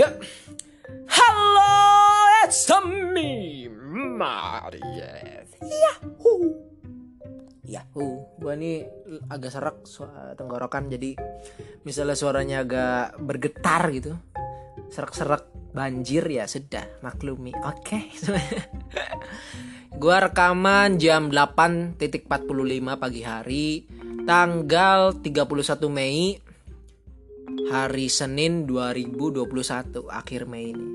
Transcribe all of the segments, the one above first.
Ya. Halo, it's me, Maria. Yahoo. Yahoo. Gua nih agak serak tenggorokan jadi misalnya suaranya agak bergetar gitu. Serak-serak banjir ya sudah maklumi. Oke. Okay. gua rekaman jam 8.45 pagi hari tanggal 31 Mei hari Senin 2021 akhir Mei ini.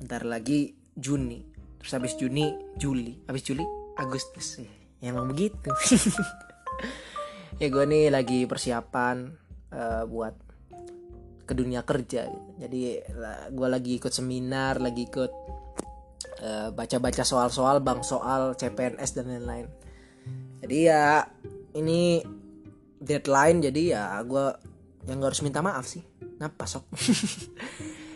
Bentar lagi Juni. Terus habis Juni, Juli. Habis Juli, Agustus. Ya, emang begitu. ya gue nih lagi persiapan uh, buat ke dunia kerja. Gitu. Jadi gue lagi ikut seminar, lagi ikut uh, baca-baca soal-soal, bang soal CPNS dan lain-lain. Jadi ya ini deadline jadi ya gue yang gak harus minta maaf sih. Napa sok.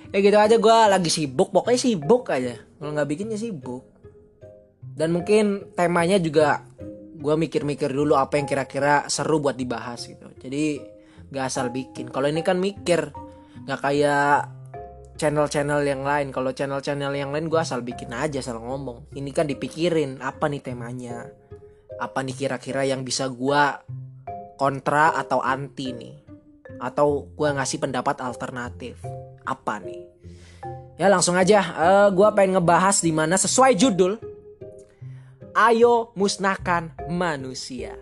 Ya gitu aja gue lagi sibuk. Pokoknya sibuk aja. Kalau nggak bikin ya sibuk. Dan mungkin temanya juga Gue mikir-mikir dulu apa yang kira-kira seru buat dibahas gitu. Jadi gak asal bikin. Kalau ini kan mikir. Gak kayak channel-channel yang lain. Kalau channel-channel yang lain gue asal bikin aja Asal ngomong. Ini kan dipikirin Apa nih temanya? Apa nih kira-kira yang bisa gue kontra atau anti nih atau gue ngasih pendapat alternatif. Apa nih? Ya langsung aja. Uh, eh, gue pengen ngebahas di mana sesuai judul. Ayo musnahkan manusia.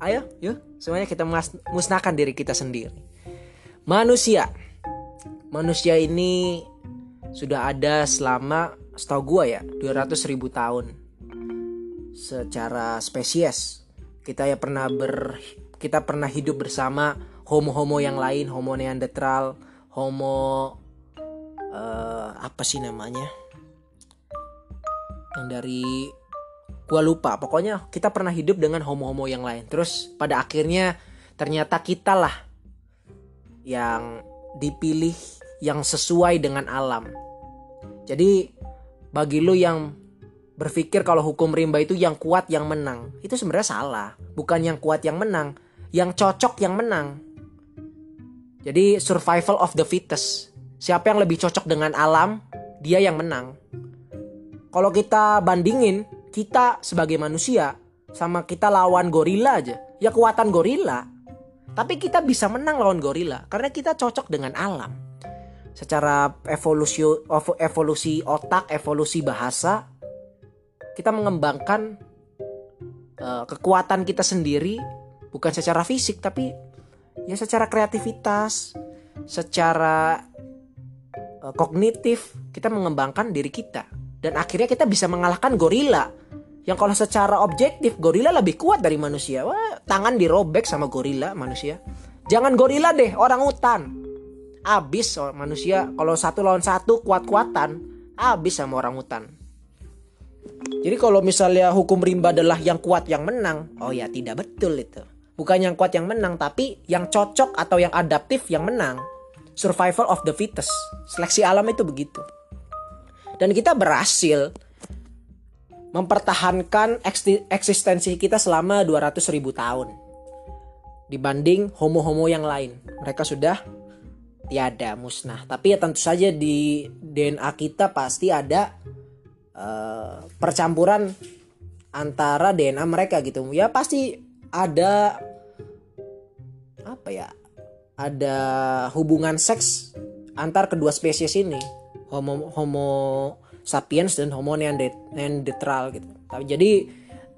Ayo yuk. Semuanya kita musnahkan diri kita sendiri. Manusia. Manusia ini sudah ada selama setahu gue ya 200 ribu tahun. Secara spesies. Kita ya pernah ber kita pernah hidup bersama homo-homo yang lain, homo neanderthal, homo uh, apa sih namanya? Yang dari gua lupa. Pokoknya kita pernah hidup dengan homo-homo yang lain. Terus pada akhirnya ternyata kita lah yang dipilih yang sesuai dengan alam. Jadi bagi lu yang berpikir kalau hukum rimba itu yang kuat yang menang, itu sebenarnya salah. Bukan yang kuat yang menang, yang cocok yang menang. Jadi survival of the fittest. Siapa yang lebih cocok dengan alam, dia yang menang. Kalau kita bandingin, kita sebagai manusia sama kita lawan gorila aja, ya kekuatan gorila. Tapi kita bisa menang lawan gorila karena kita cocok dengan alam. Secara evolusi evolusi otak, evolusi bahasa, kita mengembangkan uh, kekuatan kita sendiri bukan secara fisik tapi ya secara kreativitas, secara uh, kognitif kita mengembangkan diri kita dan akhirnya kita bisa mengalahkan gorila. Yang kalau secara objektif gorila lebih kuat dari manusia. Wah, tangan dirobek sama gorila manusia. Jangan gorila deh, orang hutan. Abis oh, manusia kalau satu lawan satu kuat-kuatan, abis sama orang hutan. Jadi kalau misalnya hukum rimba adalah yang kuat yang menang, oh ya tidak betul itu. Bukan yang kuat yang menang, tapi yang cocok atau yang adaptif yang menang. Survival of the fittest. Seleksi alam itu begitu. Dan kita berhasil mempertahankan eksistensi kita selama 200 ribu tahun. Dibanding homo-homo yang lain. Mereka sudah tiada musnah. Tapi ya tentu saja di DNA kita pasti ada uh, percampuran antara DNA mereka gitu. Ya pasti ada apa ya ada hubungan seks antar kedua spesies ini homo homo sapiens dan homo neanderthal gitu tapi jadi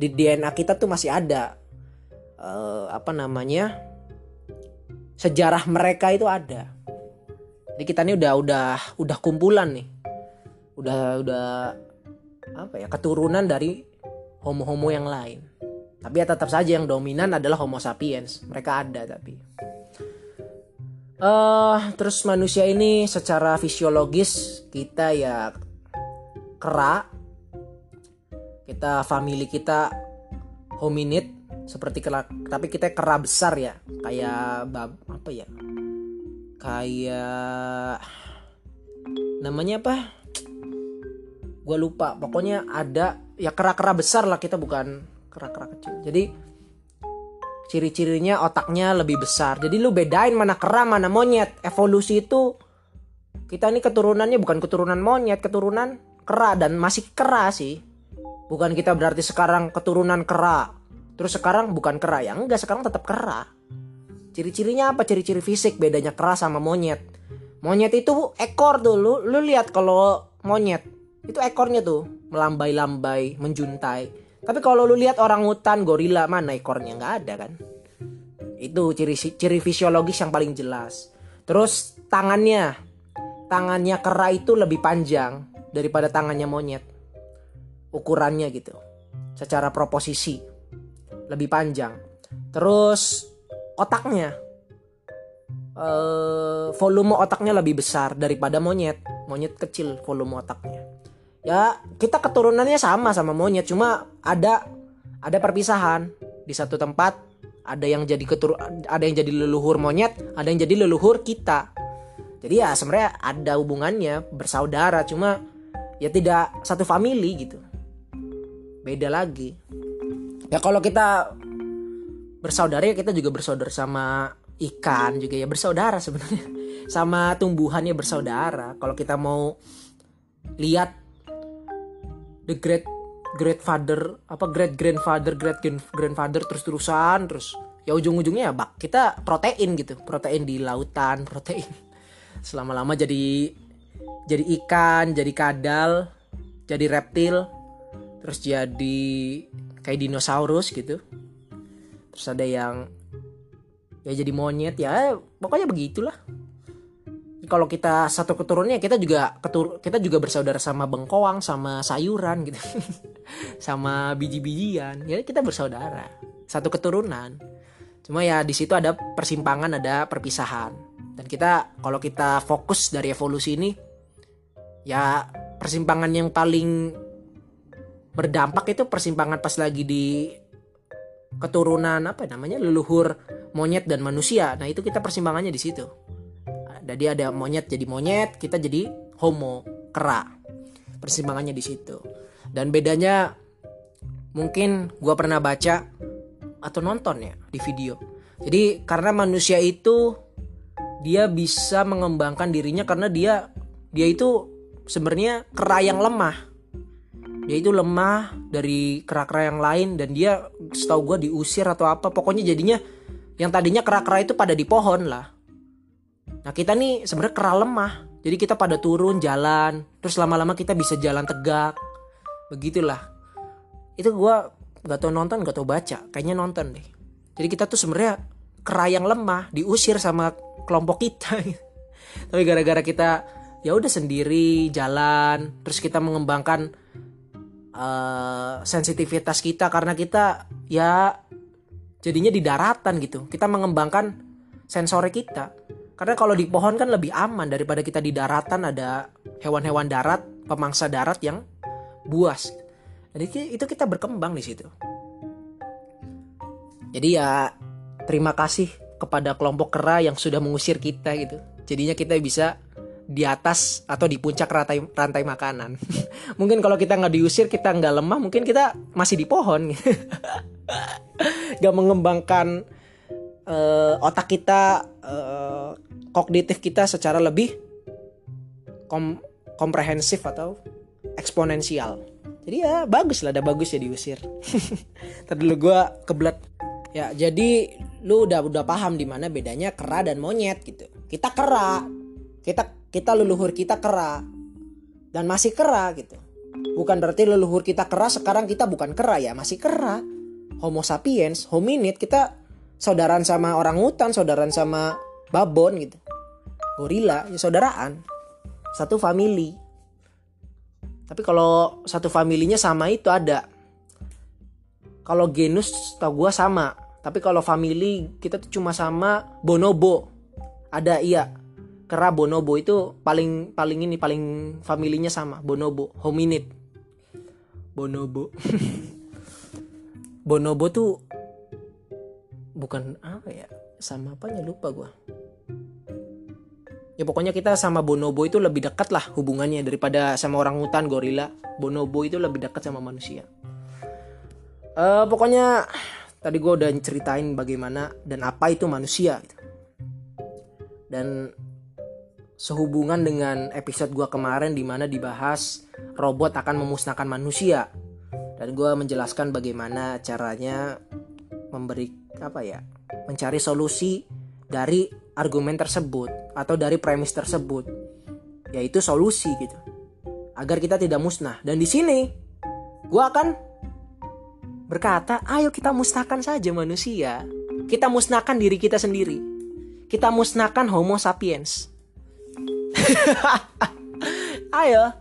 di DNA kita tuh masih ada uh, apa namanya sejarah mereka itu ada jadi kita ini udah udah udah kumpulan nih udah udah apa ya keturunan dari homo-homo yang lain tapi ya tetap saja yang dominan adalah Homo sapiens. Mereka ada tapi. Uh, terus manusia ini secara fisiologis kita ya kera. Kita family kita hominid seperti kera, tapi kita kera besar ya. Kayak bab apa ya? Kayak namanya apa? Gue lupa. Pokoknya ada ya kera-kera besar lah kita bukan kera-kera kecil jadi ciri-cirinya otaknya lebih besar. Jadi lu bedain mana kera mana monyet. Evolusi itu kita ini keturunannya bukan keturunan monyet keturunan kera. Dan masih kera sih. Bukan kita berarti sekarang keturunan kera. Terus sekarang bukan kera. Ya enggak sekarang tetap kera. Ciri-cirinya apa? Ciri-ciri fisik. Bedanya kera sama monyet. Monyet itu ekor tuh. Lu lu lihat kalau monyet itu ekornya tuh. Melambai-lambai menjuntai tapi kalau lu lihat orang hutan gorila mana ekornya nggak ada kan itu ciri ciri fisiologis yang paling jelas terus tangannya tangannya kera itu lebih panjang daripada tangannya monyet. Ukurannya gitu. Secara proposisi lebih panjang. Terus otaknya uh, volume otaknya lebih besar daripada monyet. Monyet kecil volume otaknya. Ya, kita keturunannya sama sama monyet, cuma ada ada perpisahan. Di satu tempat ada yang jadi ketur ada yang jadi leluhur monyet, ada yang jadi leluhur kita. Jadi ya sebenarnya ada hubungannya bersaudara cuma ya tidak satu family gitu. Beda lagi. Ya kalau kita bersaudara ya kita juga bersaudara sama ikan juga ya bersaudara sebenarnya. Sama tumbuhannya bersaudara. Kalau kita mau lihat the great great father apa great grandfather great grandfather terus terusan terus ya ujung-ujungnya ya bak kita protein gitu protein di lautan protein selama-lama jadi jadi ikan jadi kadal jadi reptil terus jadi kayak dinosaurus gitu. Terus ada yang ya jadi monyet ya pokoknya begitulah kalau kita satu keturunannya kita juga ketur kita juga bersaudara sama bengkoang sama sayuran gitu. Sama biji-bijian. Ya kita bersaudara. Satu keturunan. Cuma ya di situ ada persimpangan ada perpisahan. Dan kita kalau kita fokus dari evolusi ini ya persimpangan yang paling berdampak itu persimpangan pas lagi di keturunan apa namanya leluhur monyet dan manusia. Nah, itu kita persimpangannya di situ. Jadi ada monyet jadi monyet, kita jadi homo, kera. Persimpangannya di situ. Dan bedanya mungkin gua pernah baca atau nonton ya di video. Jadi karena manusia itu dia bisa mengembangkan dirinya karena dia dia itu sebenarnya kera yang lemah dia itu lemah dari kera-kera yang lain dan dia setahu gue diusir atau apa pokoknya jadinya yang tadinya kera-kera itu pada di pohon lah nah kita nih sebenarnya kera lemah. Jadi kita pada turun jalan. Terus lama-lama kita bisa jalan tegak. Begitulah. Itu gue gak tau nonton gak tau baca. Kayaknya nonton deh. Jadi kita tuh sebenarnya kera yang lemah diusir sama kelompok kita. Tapi gara-gara kita ya udah sendiri jalan. Terus kita mengembangkan uh, sensitivitas kita. Karena kita ya jadinya di daratan gitu. Kita mengembangkan sensor kita karena kalau di pohon kan lebih aman daripada kita di daratan ada hewan-hewan darat pemangsa darat yang buas jadi itu kita berkembang di situ jadi ya terima kasih kepada kelompok kera yang sudah mengusir kita gitu. Jadinya kita bisa di atas atau di puncak rantai rantai makanan. mungkin kalau kita nggak diusir, kita nggak lemah, mungkin kita masih di pohon. gak mengembangkan uh, otak kita, uh, kognitif kita secara lebih kom komprehensif atau eksponensial. Jadi ya bagus lah, ada bagus ya diusir. Tadi gue kebelat. Ya jadi lu udah udah paham di mana bedanya kera dan monyet gitu. Kita kera, kita kita leluhur kita kera dan masih kera gitu. Bukan berarti leluhur kita kera sekarang kita bukan kera ya, masih kera. Homo sapiens, hominid kita saudaraan sama orang hutan, saudaraan sama babon gitu. Gorila, ya saudaraan. Satu family. Tapi kalau satu familinya sama itu ada. Kalau genus tau gue sama tapi kalau family kita tuh cuma sama bonobo. Ada iya. Kera bonobo itu paling paling ini paling familinya sama bonobo, hominid. Bonobo. bonobo tuh bukan apa ya? Sama apanya lupa gua. Ya pokoknya kita sama bonobo itu lebih dekat lah hubungannya daripada sama orang hutan gorila. Bonobo itu lebih dekat sama manusia. Uh, pokoknya tadi gue udah ceritain bagaimana dan apa itu manusia gitu. dan sehubungan dengan episode gua kemarin di mana dibahas robot akan memusnahkan manusia dan gua menjelaskan bagaimana caranya memberi apa ya mencari solusi dari argumen tersebut atau dari premis tersebut yaitu solusi gitu agar kita tidak musnah dan di sini gua akan berkata ayo kita musnahkan saja manusia kita musnahkan diri kita sendiri kita musnahkan homo sapiens Ayo,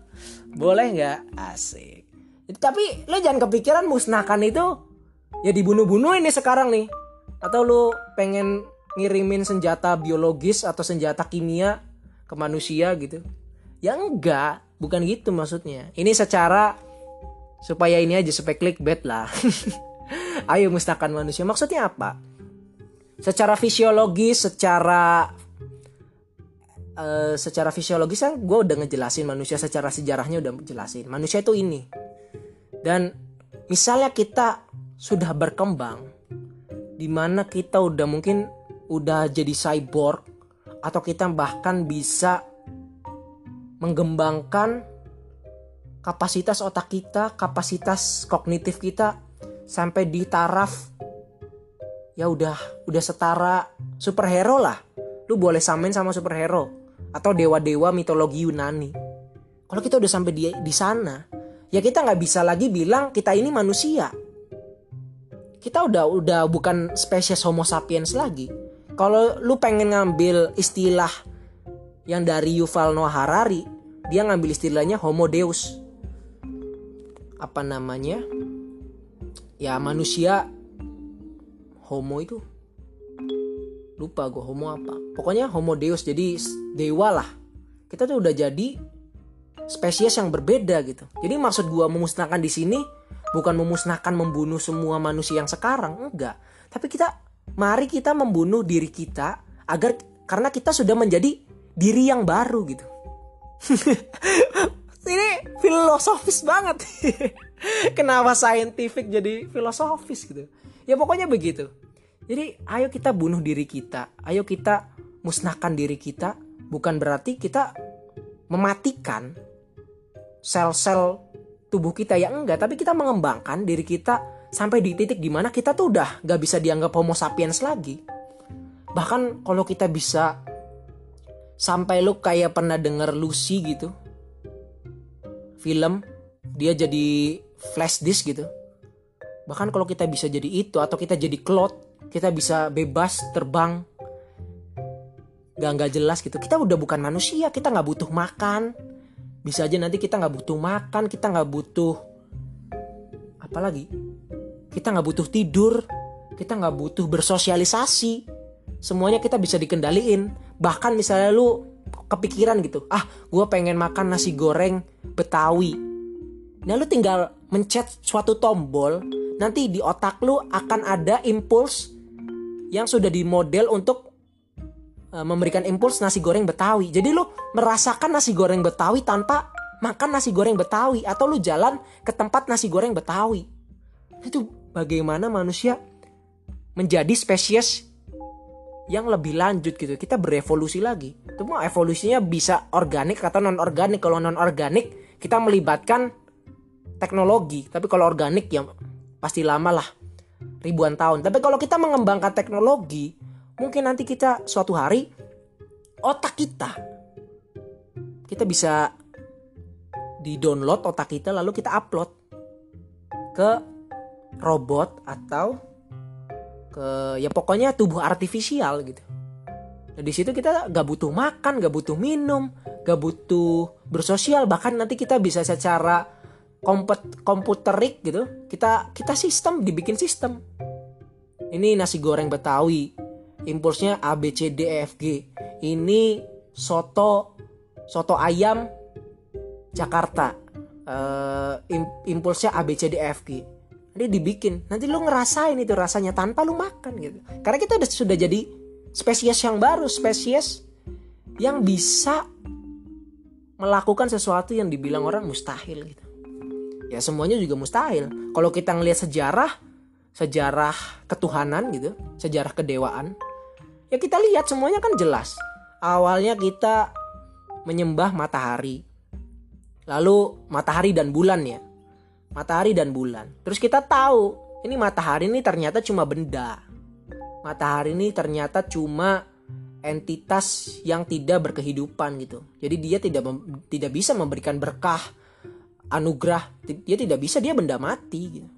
boleh nggak? Asik. Tapi lo jangan kepikiran musnahkan itu ya dibunuh-bunuh ini sekarang nih. Atau lo pengen ngirimin senjata biologis atau senjata kimia ke manusia gitu. Ya enggak, bukan gitu maksudnya. Ini secara supaya ini aja supaya clickbait lah. Ayo musnahkan manusia. Maksudnya apa? Secara fisiologis, secara uh, secara fisiologis kan gue udah ngejelasin manusia secara sejarahnya udah jelasin manusia itu ini dan misalnya kita sudah berkembang di mana kita udah mungkin udah jadi cyborg atau kita bahkan bisa mengembangkan kapasitas otak kita, kapasitas kognitif kita sampai di taraf ya udah udah setara superhero lah. Lu boleh samain sama superhero atau dewa-dewa mitologi Yunani. Kalau kita udah sampai di di sana, ya kita nggak bisa lagi bilang kita ini manusia. Kita udah udah bukan spesies Homo sapiens lagi. Kalau lu pengen ngambil istilah yang dari Yuval Noah Harari, dia ngambil istilahnya Homo Deus. Apa namanya? Ya manusia Homo itu. Lupa gue homo apa. Pokoknya homo deus jadi dewa lah. Kita tuh udah jadi spesies yang berbeda gitu. Jadi maksud gue memusnahkan di sini bukan memusnahkan membunuh semua manusia yang sekarang enggak. Tapi kita mari kita membunuh diri kita agar karena kita sudah menjadi diri yang baru gitu. Ini filosofis banget. Kenapa scientific jadi filosofis gitu? Ya pokoknya begitu. Jadi ayo kita bunuh diri kita, ayo kita musnahkan diri kita, bukan berarti kita mematikan sel-sel tubuh kita. Ya enggak, tapi kita mengembangkan diri kita sampai di titik di mana kita tuh udah gak bisa dianggap homo sapiens lagi. Bahkan kalau kita bisa sampai lu kayak pernah denger Lucy gitu, film dia jadi flash disk gitu. Bahkan kalau kita bisa jadi itu atau kita jadi cloud kita bisa bebas terbang gak nggak jelas gitu kita udah bukan manusia kita nggak butuh makan bisa aja nanti kita nggak butuh makan kita nggak butuh apalagi kita nggak butuh tidur kita nggak butuh bersosialisasi. Semuanya kita bisa dikendaliin. Bahkan misalnya lu kepikiran gitu ah gue pengen makan nasi goreng betawi. Nah lu tinggal mencet suatu tombol nanti di otak lu akan ada impuls yang sudah dimodel untuk uh, memberikan impuls nasi goreng Betawi. Jadi lu merasakan nasi goreng Betawi tanpa makan nasi goreng Betawi atau lu jalan ke tempat nasi goreng Betawi. Itu bagaimana manusia menjadi spesies yang lebih lanjut gitu. Kita berevolusi lagi. Itu mah evolusinya bisa organik atau non organik. Kalau non organik kita melibatkan teknologi, tapi kalau organik ya pasti lama lah ribuan tahun. Tapi kalau kita mengembangkan teknologi, mungkin nanti kita suatu hari otak kita kita bisa di-download otak kita lalu kita upload ke robot atau ke ya pokoknya tubuh artifisial gitu. Nah, di situ kita gak butuh makan, gak butuh minum, gak butuh bersosial, bahkan nanti kita bisa secara komput komputerik gitu kita kita sistem dibikin sistem. Ini nasi goreng betawi impulsnya A B C D E F G. Ini soto soto ayam Jakarta uh, impulsnya A B C D E nanti dibikin nanti lu ngerasain itu rasanya tanpa lu makan gitu karena kita udah sudah jadi spesies yang baru spesies yang bisa melakukan sesuatu yang dibilang orang mustahil gitu ya semuanya juga mustahil. Kalau kita ngelihat sejarah, sejarah ketuhanan gitu, sejarah kedewaan, ya kita lihat semuanya kan jelas. Awalnya kita menyembah matahari. Lalu matahari dan bulan ya. Matahari dan bulan. Terus kita tahu ini matahari ini ternyata cuma benda. Matahari ini ternyata cuma entitas yang tidak berkehidupan gitu. Jadi dia tidak tidak bisa memberikan berkah, anugerah. Dia tidak bisa dia benda mati gitu.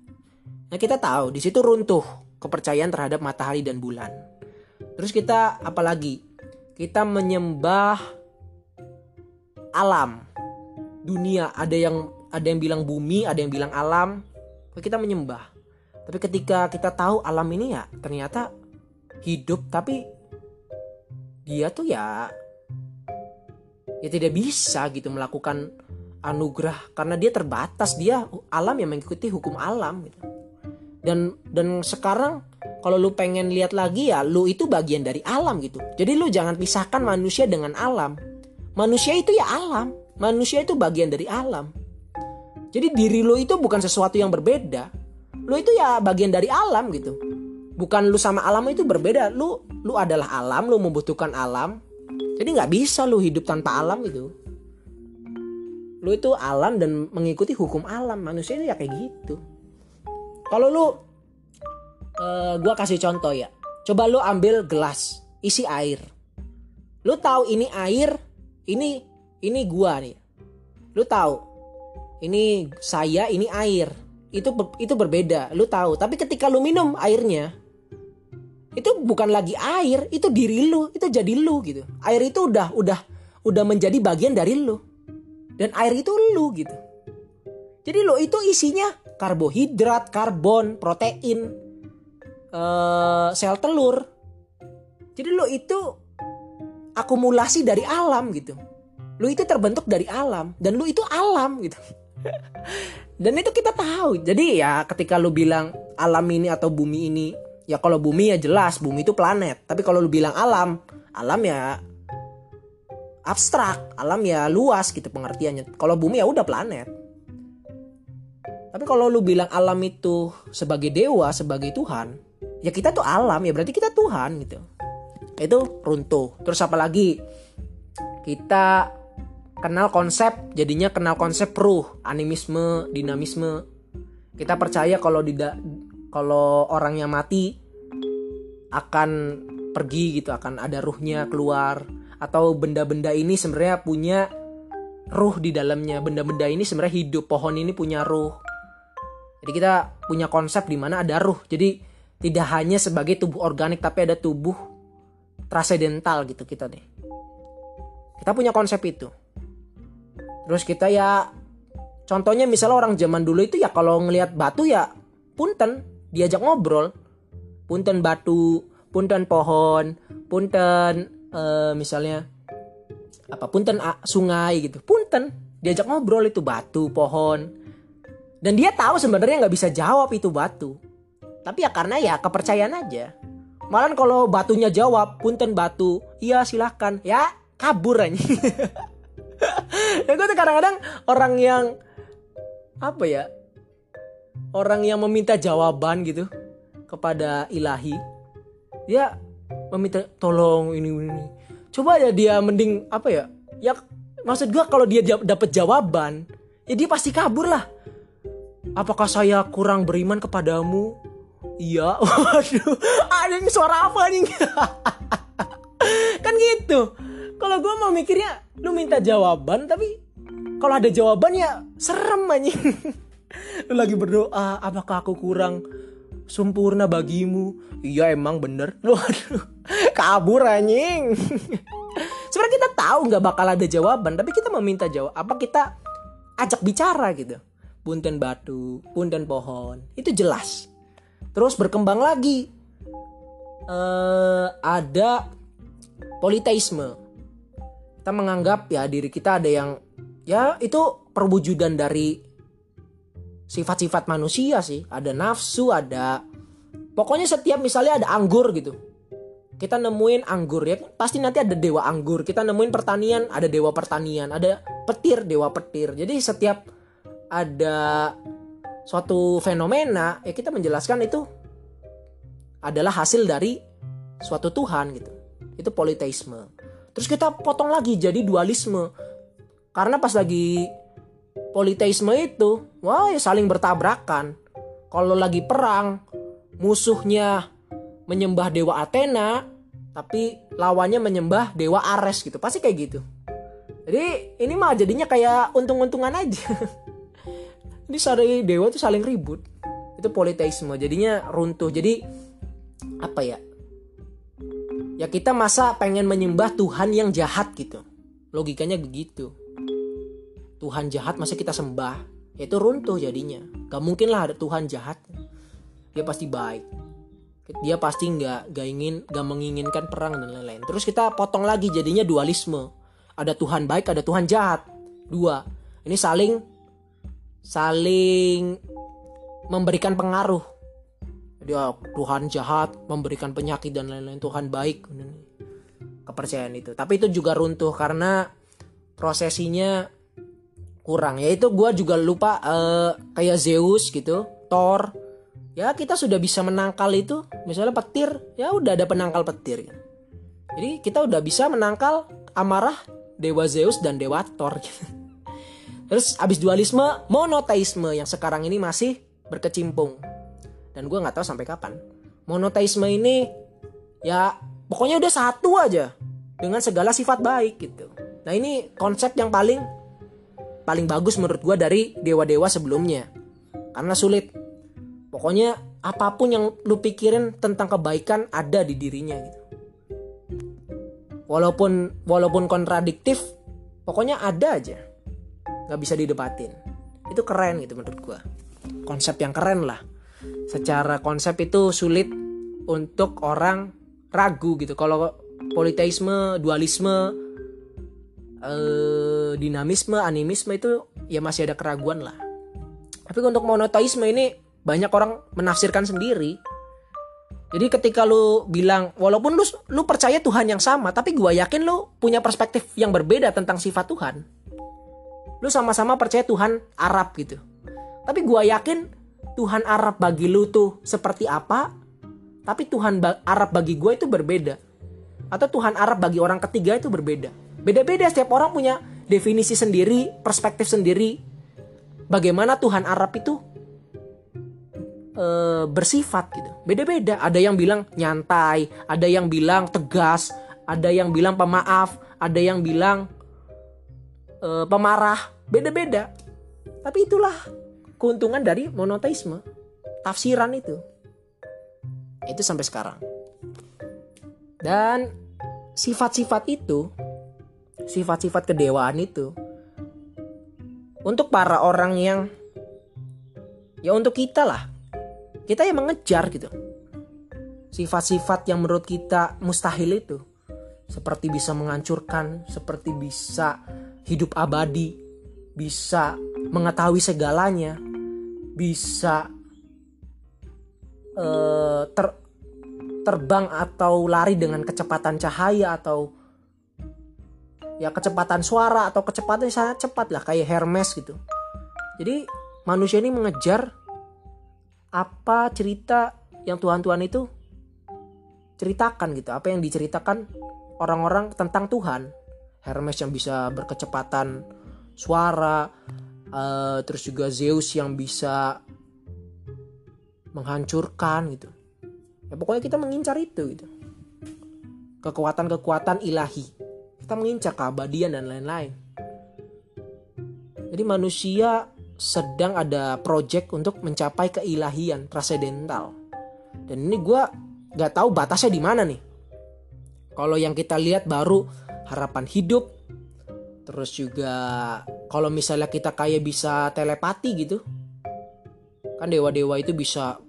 Nah, kita tahu di situ runtuh kepercayaan terhadap matahari dan bulan. Terus kita apalagi? Kita menyembah alam dunia ada yang ada yang bilang bumi ada yang bilang alam kita menyembah. Tapi ketika kita tahu alam ini ya ternyata hidup tapi dia tuh ya ya tidak bisa gitu melakukan anugerah. Karena dia terbatas dia alam yang mengikuti hukum alam gitu. Dan dan sekarang kalau lu pengen lihat lagi ya lu itu bagian dari alam gitu. Jadi lu jangan pisahkan manusia dengan alam. Manusia itu ya alam. Manusia itu bagian dari alam. Jadi diri lo itu bukan sesuatu yang berbeda. Lo itu ya bagian dari alam gitu. Bukan lu sama alam itu berbeda. Lu lu adalah alam, lu membutuhkan alam. Jadi nggak bisa lu hidup tanpa alam gitu. Lu itu alam dan mengikuti hukum alam. Manusia itu ya kayak gitu. Kalau lu uh, gua kasih contoh ya. Coba lu ambil gelas, isi air. Lu tahu ini air ini ini gua nih. Lu tahu ini saya ini air. Itu itu berbeda lu tahu. Tapi ketika lu minum airnya itu bukan lagi air itu diri lu itu jadi lu gitu. Air itu udah udah udah menjadi bagian dari lu. Dan air itu lu gitu. Jadi lo itu isinya karbohidrat karbon protein uh, sel telur. Jadi lo itu akumulasi dari alam gitu. Lu itu terbentuk dari alam dan lu itu alam gitu. dan itu kita tahu. Jadi ya ketika lu bilang alam ini atau bumi ini, ya kalau bumi ya jelas bumi itu planet. Tapi kalau lu bilang alam, alam ya abstrak, alam ya luas gitu pengertiannya. Kalau bumi ya udah planet. Tapi kalau lu bilang alam itu sebagai dewa, sebagai Tuhan, ya kita tuh alam ya berarti kita Tuhan gitu itu runtuh terus apalagi kita kenal konsep jadinya kenal konsep ruh animisme dinamisme. Kita percaya kalau tidak kalau orangnya mati akan pergi gitu akan ada ruhnya keluar. Atau benda-benda ini sebenarnya punya ruh di dalamnya. Benda-benda ini sebenarnya hidup pohon ini punya ruh. Jadi kita punya konsep di mana ada ruh. Jadi tidak hanya sebagai tubuh organik tapi ada tubuh transcendental gitu kita nih. Kita punya konsep itu. Terus kita ya contohnya misalnya orang zaman dulu itu ya kalau ngelihat batu ya punten diajak ngobrol. Punten batu, punten pohon, punten uh, misalnya apa punten uh, sungai gitu. Punten diajak ngobrol itu batu, pohon. Dan dia tahu sebenarnya nggak bisa jawab itu batu. Tapi ya karena ya kepercayaan aja. Malah kalau batunya jawab, punten batu, iya silahkan. Ya kabur aja. ya gue tuh kadang-kadang orang yang apa ya orang yang meminta jawaban gitu kepada ilahi dia meminta tolong ini ini coba ya dia mending apa ya ya maksud gue kalau dia dapat jawaban ya dia pasti kabur lah apakah saya kurang beriman kepadamu Iya, waduh, ada suara apa nih? kan gitu. Kalau gue mau mikirnya, lu minta jawaban, tapi kalau ada jawabannya serem anjing. lu lagi berdoa, apakah aku kurang sempurna bagimu? Iya emang bener. Waduh, kabur anjing. Sebenarnya kita tahu nggak bakal ada jawaban, tapi kita meminta jawab. Apa kita ajak bicara gitu? Punten batu, punten pohon, itu jelas terus berkembang lagi uh, ada politeisme kita menganggap ya diri kita ada yang ya itu perwujudan dari sifat-sifat manusia sih. Ada nafsu ada pokoknya setiap misalnya ada anggur gitu. Kita nemuin anggur ya pasti nanti ada dewa anggur. Kita nemuin pertanian ada dewa pertanian. Ada petir dewa petir. Jadi setiap ada suatu fenomena ya kita menjelaskan itu adalah hasil dari suatu Tuhan gitu. Itu politeisme. Terus kita potong lagi jadi dualisme. Karena pas lagi politeisme itu wah ya saling bertabrakan. Kalau lagi perang musuhnya menyembah dewa Athena tapi lawannya menyembah dewa Ares gitu. Pasti kayak gitu. Jadi ini mah jadinya kayak untung-untungan aja. Ini sari dewa tuh saling ribut. Itu politeisme jadinya runtuh. Jadi apa ya ya kita masa pengen menyembah Tuhan yang jahat gitu. Logikanya begitu. Tuhan jahat masa kita sembah? Ya itu runtuh jadinya. Gak mungkin lah ada Tuhan jahat. Dia pasti baik. Dia pasti nggak gak ingin gak menginginkan perang dan lain-lain. Terus kita potong lagi jadinya dualisme. Ada Tuhan baik ada Tuhan jahat. Dua ini saling saling memberikan pengaruh dia Tuhan jahat memberikan penyakit dan lain-lain. Tuhan baik. Kepercayaan itu. Tapi itu juga runtuh karena prosesinya kurang. Yaitu gue juga lupa uh, kayak Zeus gitu Thor. Ya kita sudah bisa menangkal itu. Misalnya petir ya udah ada penangkal petir. Gitu. jadi kita udah bisa menangkal amarah dewa Zeus dan dewa Thor. Gitu. terus abis dualisme monoteisme yang sekarang ini masih berkecimpung dan gue nggak tahu sampai kapan. Monoteisme ini ya pokoknya udah satu aja dengan segala sifat baik gitu. Nah ini konsep yang paling paling bagus menurut gue dari dewa-dewa sebelumnya. Karena sulit. Pokoknya apa pun yang lu pikirin tentang kebaikan ada di dirinya gitu. Walaupun walaupun kontradiktif pokoknya ada aja. Nggak bisa didebatin. Itu keren gitu menurut gue konsep yang keren lah secara konsep itu sulit untuk orang ragu gitu. Kalau politeisme, dualisme, eh, dinamisme, animisme itu ya masih ada keraguan lah. Tapi untuk monoteisme ini banyak orang menafsirkan sendiri. Jadi ketika lu bilang walaupun lu lu percaya Tuhan yang sama, tapi gua yakin lu punya perspektif yang berbeda tentang sifat Tuhan. Lu sama-sama percaya Tuhan Arab gitu. Tapi gua yakin Tuhan Arab bagi lu tuh seperti apa, tapi Tuhan Arab bagi gue itu berbeda. Atau Tuhan Arab bagi orang ketiga itu berbeda. Beda-beda setiap orang punya definisi sendiri, perspektif sendiri. Bagaimana Tuhan Arab itu e, bersifat gitu. Beda-beda. Ada yang bilang nyantai, ada yang bilang tegas, ada yang bilang pemaaf, ada yang bilang e, pemarah. Beda-beda. Tapi itulah keuntungan dari monoteisme tafsiran itu. Itu sampai sekarang. Dan sifat-sifat itu sifat-sifat kedewaan itu untuk para orang yang ya untuk kita lah. Kita yang mengejar gitu. Sifat-sifat yang menurut kita mustahil itu. Seperti bisa menghancurkan seperti bisa hidup abadi bisa mengetahui segalanya bisa uh, ter terbang atau lari dengan kecepatan cahaya atau ya kecepatan suara atau kecepatan sangat cepat lah kayak Hermes gitu. Jadi manusia ini mengejar apa cerita yang Tuhan-Tuhan itu ceritakan gitu, apa yang diceritakan orang-orang tentang Tuhan. Hermes yang bisa berkecepatan suara, uh, terus juga Zeus yang bisa menghancurkan gitu. Ya pokoknya kita mengincar itu gitu. Kekuatan-kekuatan ilahi. Kita mengincar keabadian dan lain-lain. Jadi manusia sedang ada project untuk mencapai keilahian transcendental dan ini gue nggak tahu batasnya di mana nih. Kalau yang kita lihat baru harapan hidup terus juga kalau misalnya kita kayak bisa telepati gitu kan dewa-dewa itu bisa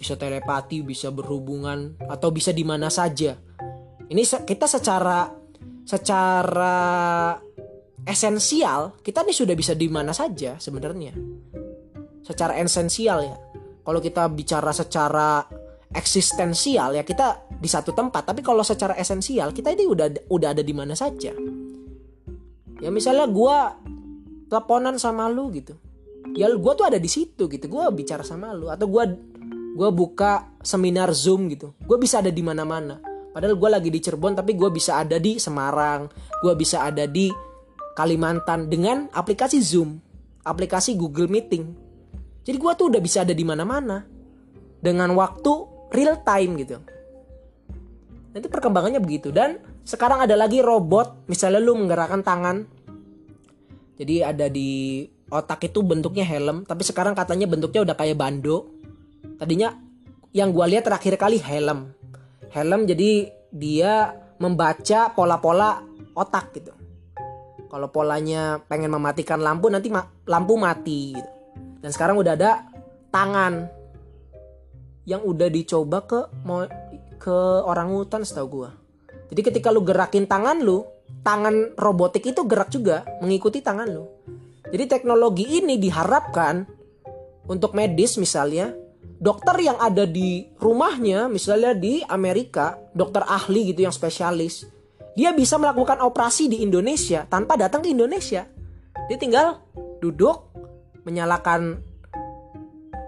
bisa telepati bisa berhubungan atau bisa di mana saja. Ini kita secara secara esensial kita nih sudah bisa di mana saja sebenarnya. Secara esensial ya. Kalau kita bicara secara eksistensial ya kita di satu tempat. Tapi kalau secara esensial kita ini udah udah ada di mana saja ya misalnya gue teleponan sama lu gitu. Ya gue tuh ada di situ gitu. Gue bicara sama lu atau gue gue buka seminar zoom gitu. Gue bisa ada di mana mana padahal gue lagi di Cirebon tapi gue bisa ada di Semarang gue bisa ada di Kalimantan dengan aplikasi Zoom aplikasi Google Meeting. Jadi gue tuh udah bisa ada di mana-mana dengan waktu real time gitu. Itu perkembangannya begitu. Dan sekarang ada lagi robot misalnya lu menggerakkan tangan. Jadi ada di otak itu bentuknya helm tapi sekarang katanya bentuknya udah kayak bando. Tadinya yang gue lihat terakhir kali helm. Helm jadi dia membaca pola-pola otak gitu. Kalau polanya pengen mematikan lampu nanti ma lampu mati gitu. Dan sekarang udah ada tangan yang udah dicoba ke mau ke orang hutan setahu gue jadi ketika lu gerakin tangan lu tangan robotik itu gerak juga mengikuti tangan lu. Jadi teknologi ini diharapkan untuk medis misalnya dokter yang ada di rumahnya misalnya di Amerika dokter ahli gitu yang spesialis dia bisa melakukan operasi di Indonesia tanpa datang ke Indonesia. Dia tinggal duduk menyalakan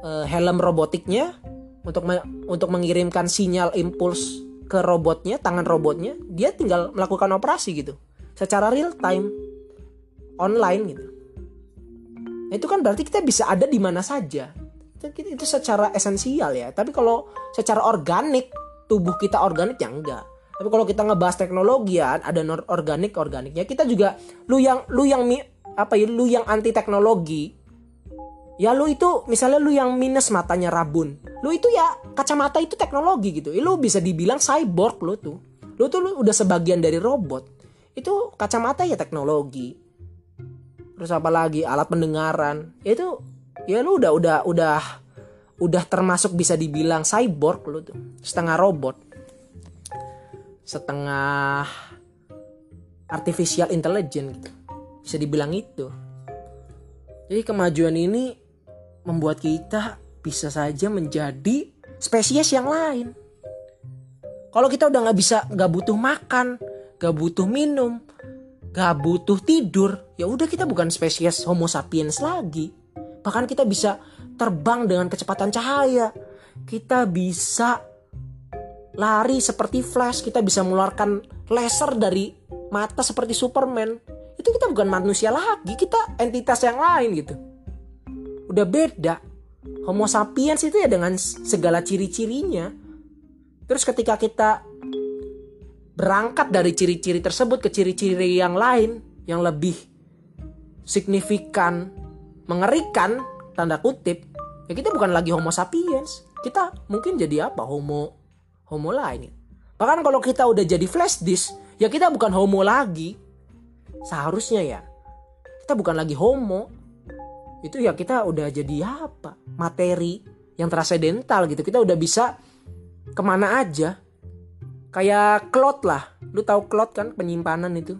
uh, helm robotiknya untuk me untuk mengirimkan sinyal impuls ke robotnya tangan robotnya dia tinggal melakukan operasi gitu secara real time online gitu Nah, itu kan berarti kita bisa ada di mana saja. Itu, itu secara esensial ya. Tapi kalau secara organik, tubuh kita organik ya enggak. Tapi kalau kita ngebahas teknologi ya, ada organik organiknya. Kita juga lu yang lu yang apa ya, lu yang anti teknologi. Ya lu itu misalnya lu yang minus matanya rabun. Lu itu ya kacamata itu teknologi gitu. Lu bisa dibilang cyborg lu tuh. Lu tuh lu udah sebagian dari robot. Itu kacamata ya teknologi terus apa lagi alat pendengaran itu ya lu udah udah udah udah termasuk bisa dibilang cyborg lu tuh setengah robot setengah artificial intelligence gitu bisa dibilang itu jadi kemajuan ini membuat kita bisa saja menjadi spesies yang lain kalau kita udah nggak bisa nggak butuh makan nggak butuh minum gak butuh tidur, ya udah kita bukan spesies Homo sapiens lagi. Bahkan kita bisa terbang dengan kecepatan cahaya. Kita bisa lari seperti Flash, kita bisa mengeluarkan laser dari mata seperti Superman. Itu kita bukan manusia lagi, kita entitas yang lain gitu. Udah beda. Homo sapiens itu ya dengan segala ciri-cirinya. Terus ketika kita berangkat dari ciri-ciri tersebut ke ciri-ciri yang lain yang lebih signifikan, mengerikan tanda kutip, ya kita bukan lagi homo sapiens. Kita mungkin jadi apa? Homo homo lain. Bahkan kalau kita udah jadi flash disk, ya kita bukan homo lagi. Seharusnya ya. Kita bukan lagi homo. Itu ya kita udah jadi apa? Materi yang transcendental gitu. Kita udah bisa ke mana aja. Kayak cloud lah. Lu tahu cloud kan penyimpanan itu?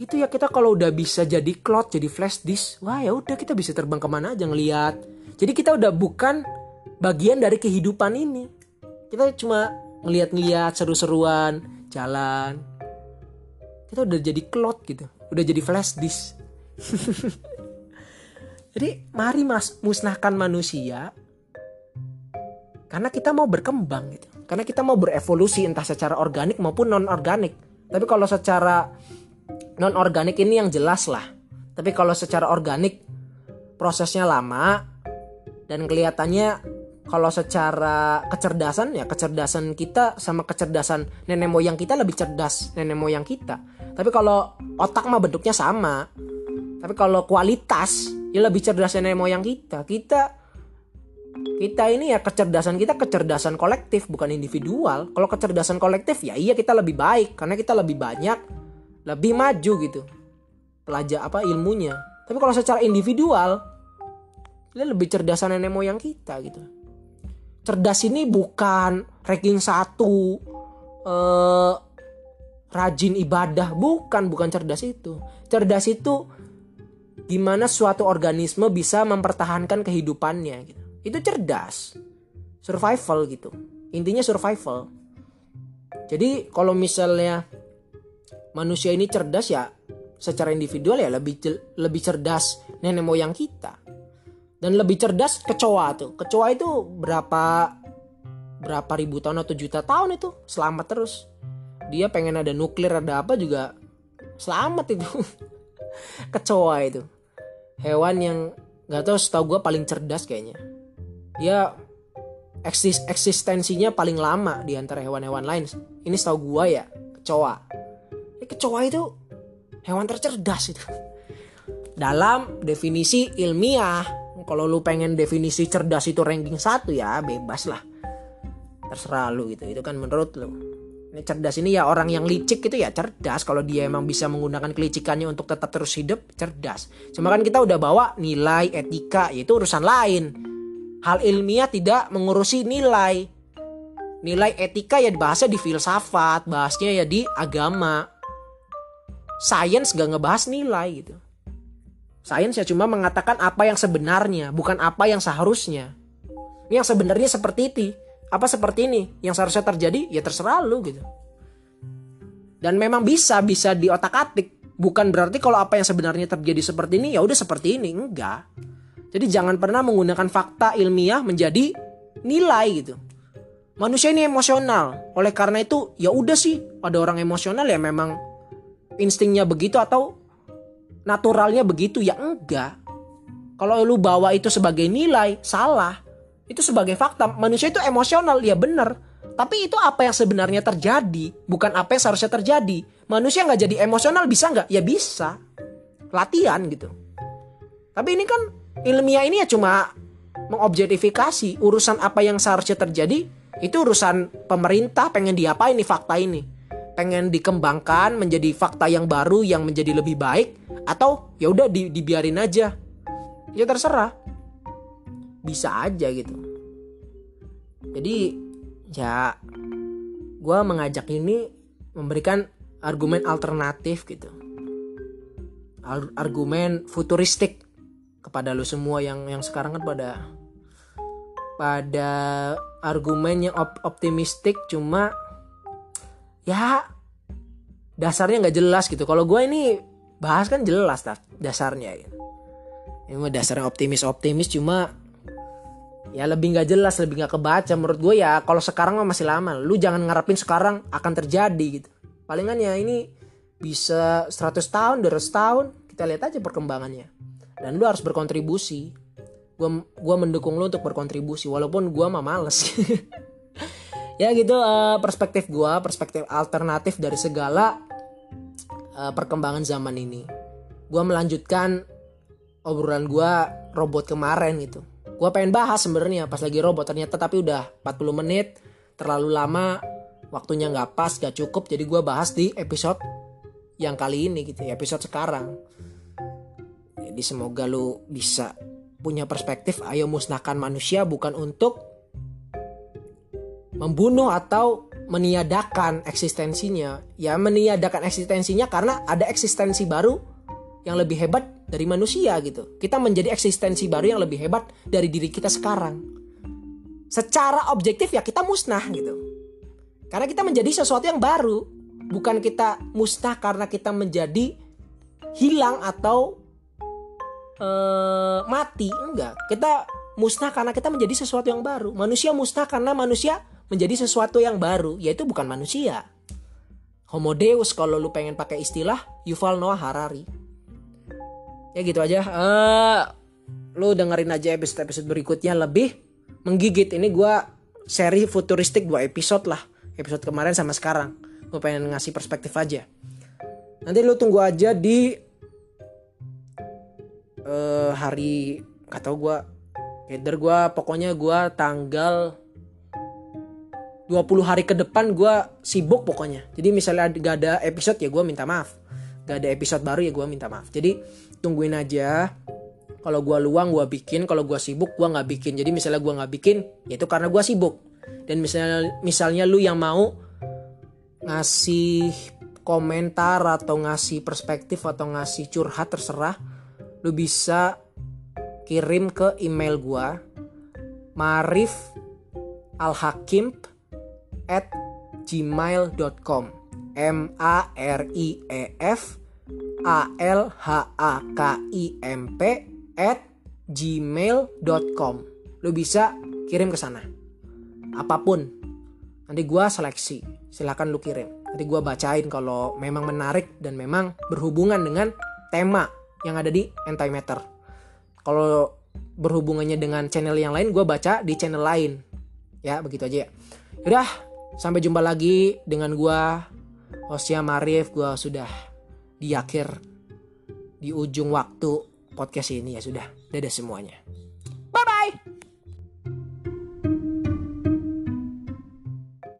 Itu ya kita kalau udah bisa jadi cloud jadi flash disk wah ya udah kita bisa terbang ke mana aja ngeliat. Jadi kita udah bukan bagian dari kehidupan ini. Kita cuma ngeliat-ngeliat seru-seruan jalan. Kita udah jadi cloud gitu. Udah jadi flash disk jadi mari mas musnahkan manusia karena kita mau berkembang gitu karena kita mau berevolusi entah secara organik maupun non organik. Tapi kalau secara non organik ini yang jelas lah. Tapi kalau secara organik prosesnya lama dan kelihatannya kalau secara kecerdasan ya kecerdasan kita sama kecerdasan nenek moyang kita lebih cerdas nenek moyang kita. Tapi kalau otak mah bentuknya sama. Tapi kalau kualitas ya lebih cerdas nenek moyang kita. Kita kita ini ya kecerdasan kita kecerdasan kolektif bukan individual. Kalau kecerdasan kolektif ya iya kita lebih baik karena kita lebih banyak, lebih maju gitu. Pelajar apa ilmunya. Tapi kalau secara individual dia lebih cerdasan nenek moyang kita gitu. Cerdas ini bukan ranking satu, eh, rajin ibadah, bukan bukan cerdas itu. Cerdas itu gimana suatu organisme bisa mempertahankan kehidupannya gitu. Itu cerdas. Survival gitu. Intinya survival. Jadi kalau misalnya manusia ini cerdas ya secara individual ya lebih lebih cerdas nenek moyang kita. Dan lebih cerdas kecoa tuh. Kecoa itu berapa berapa ribu tahun atau juta tahun itu selamat terus. Dia pengen ada nuklir ada apa juga selamat itu kecoa itu. Hewan yang nggak tahu setahu gue paling cerdas kayaknya. Dia eksis eksistensinya paling lama di antara hewan-hewan lain. Ini setahu gue ya kecoa. Ini kecoa itu hewan tercerdas itu. Dalam definisi ilmiah kalau lu pengen definisi cerdas itu ranking satu ya bebas lah. Terserah lu gitu. Itu kan menurut lu ini cerdas ini ya orang yang licik itu ya cerdas. Kalau dia emang bisa menggunakan kelicikannya untuk tetap terus hidup cerdas. Cuma kan kita udah bawa nilai etika yaitu urusan lain. Hal ilmiah tidak mengurusi nilai. Nilai etika ya bahasnya di filsafat bahasnya ya di agama. Sains gak ngebahas nilai gitu. Sains ya cuma mengatakan apa yang sebenarnya bukan apa yang seharusnya. Ini yang sebenarnya seperti itu apa seperti ini? Yang seharusnya terjadi ya terserah lu gitu. Dan memang bisa bisa di otak atik. Bukan berarti kalau apa yang sebenarnya terjadi seperti ini ya udah seperti ini. Enggak. Jadi jangan pernah menggunakan fakta ilmiah menjadi nilai gitu. Manusia ini emosional. Oleh karena itu ya udah sih ada orang emosional ya memang instingnya begitu atau naturalnya begitu ya enggak. Kalau lu bawa itu sebagai nilai salah itu sebagai fakta. Manusia itu emosional ya benar. Tapi itu apa yang sebenarnya terjadi bukan apa yang seharusnya terjadi. Manusia nggak jadi emosional bisa nggak? Ya bisa. Latihan gitu. Tapi ini kan ilmiah ini ya cuma mengobjektifikasi urusan apa yang seharusnya terjadi itu urusan pemerintah pengen diapain nih fakta ini? Pengen dikembangkan menjadi fakta yang baru yang menjadi lebih baik atau ya udah di, dibiarin aja? Ya terserah bisa aja gitu. Jadi ya gue mengajak ini memberikan argumen alternatif gitu. Argumen futuristik kepada lo semua yang yang sekarang kan pada pada argumen yang op optimistik cuma ya dasarnya nggak jelas gitu. Kalau gue ini bahas kan jelas dasarnya gitu. ini dasarnya optimis optimis cuma ya lebih nggak jelas lebih nggak kebaca. Menurut gue ya kalau sekarang mah masih lama. Lu jangan ngarepin sekarang akan terjadi gitu. Palingan ya ini bisa 100 tahun 200 tahun kita lihat aja perkembangannya. Dan lu harus berkontribusi. Gue gua mendukung lu untuk berkontribusi walaupun gue mah males. Ya gitu uh, perspektif gue perspektif alternatif dari segala uh, perkembangan zaman ini. Gue melanjutkan obrolan gue robot kemarin gitu gue pengen bahas sebenarnya pas lagi robot ternyata tapi udah 40 menit terlalu lama waktunya nggak pas gak cukup jadi gue bahas di episode yang kali ini gitu episode sekarang. Jadi semoga lu bisa punya perspektif ayo musnahkan manusia bukan untuk membunuh atau meniadakan eksistensinya. Ya meniadakan eksistensinya karena ada eksistensi baru yang lebih hebat dari manusia gitu. Kita menjadi eksistensi baru yang lebih hebat dari diri kita sekarang. Secara objektif ya kita musnah gitu. Karena kita menjadi sesuatu yang baru, bukan kita musnah karena kita menjadi hilang atau uh, mati, enggak. Kita musnah karena kita menjadi sesuatu yang baru. Manusia musnah karena manusia menjadi sesuatu yang baru, yaitu bukan manusia. Homo Deus kalau lu pengen pakai istilah Yuval Noah Harari ya gitu aja. Uh, lu dengerin aja episode episode berikutnya. Lebih menggigit ini gue seri futuristik dua episode lah. Episode kemarin sama sekarang. Gue pengen ngasih perspektif aja. Nanti lu tunggu aja di uh, hari gak tau gue header gue pokoknya gue tanggal 20 hari ke depan gue sibuk pokoknya. Jadi misalnya gak ada episode ya gue minta maaf. Gak ada episode baru ya gue minta maaf. Jadi tungguin aja. Kalau gue luang gue bikin. Kalau gue sibuk gue nggak bikin. Jadi misalnya gue nggak bikin ya itu karena gue sibuk. Dan misalnya misalnya lu yang mau ngasih komentar atau ngasih perspektif atau ngasih curhat terserah. Lu bisa kirim ke email gue marif alhakim at gmail.com m a r i e f a l h a k i m p at gmail.com lu bisa kirim ke sana. Apa pun. Nanti gue seleksi. Silahkan lu kirim. Nanti gue bacain kalau memang menarik dan memang berhubungan dengan tema yang ada di Antimatter. Kalau berhubungannya dengan channel yang lain gue baca di channel lain. Ya begitu aja ya. Udah sampai jumpa lagi dengan gue hostnya Marif. Gue sudah di akhir di ujung waktu podcast ini ya sudah. Dadah semuanya. Bye bye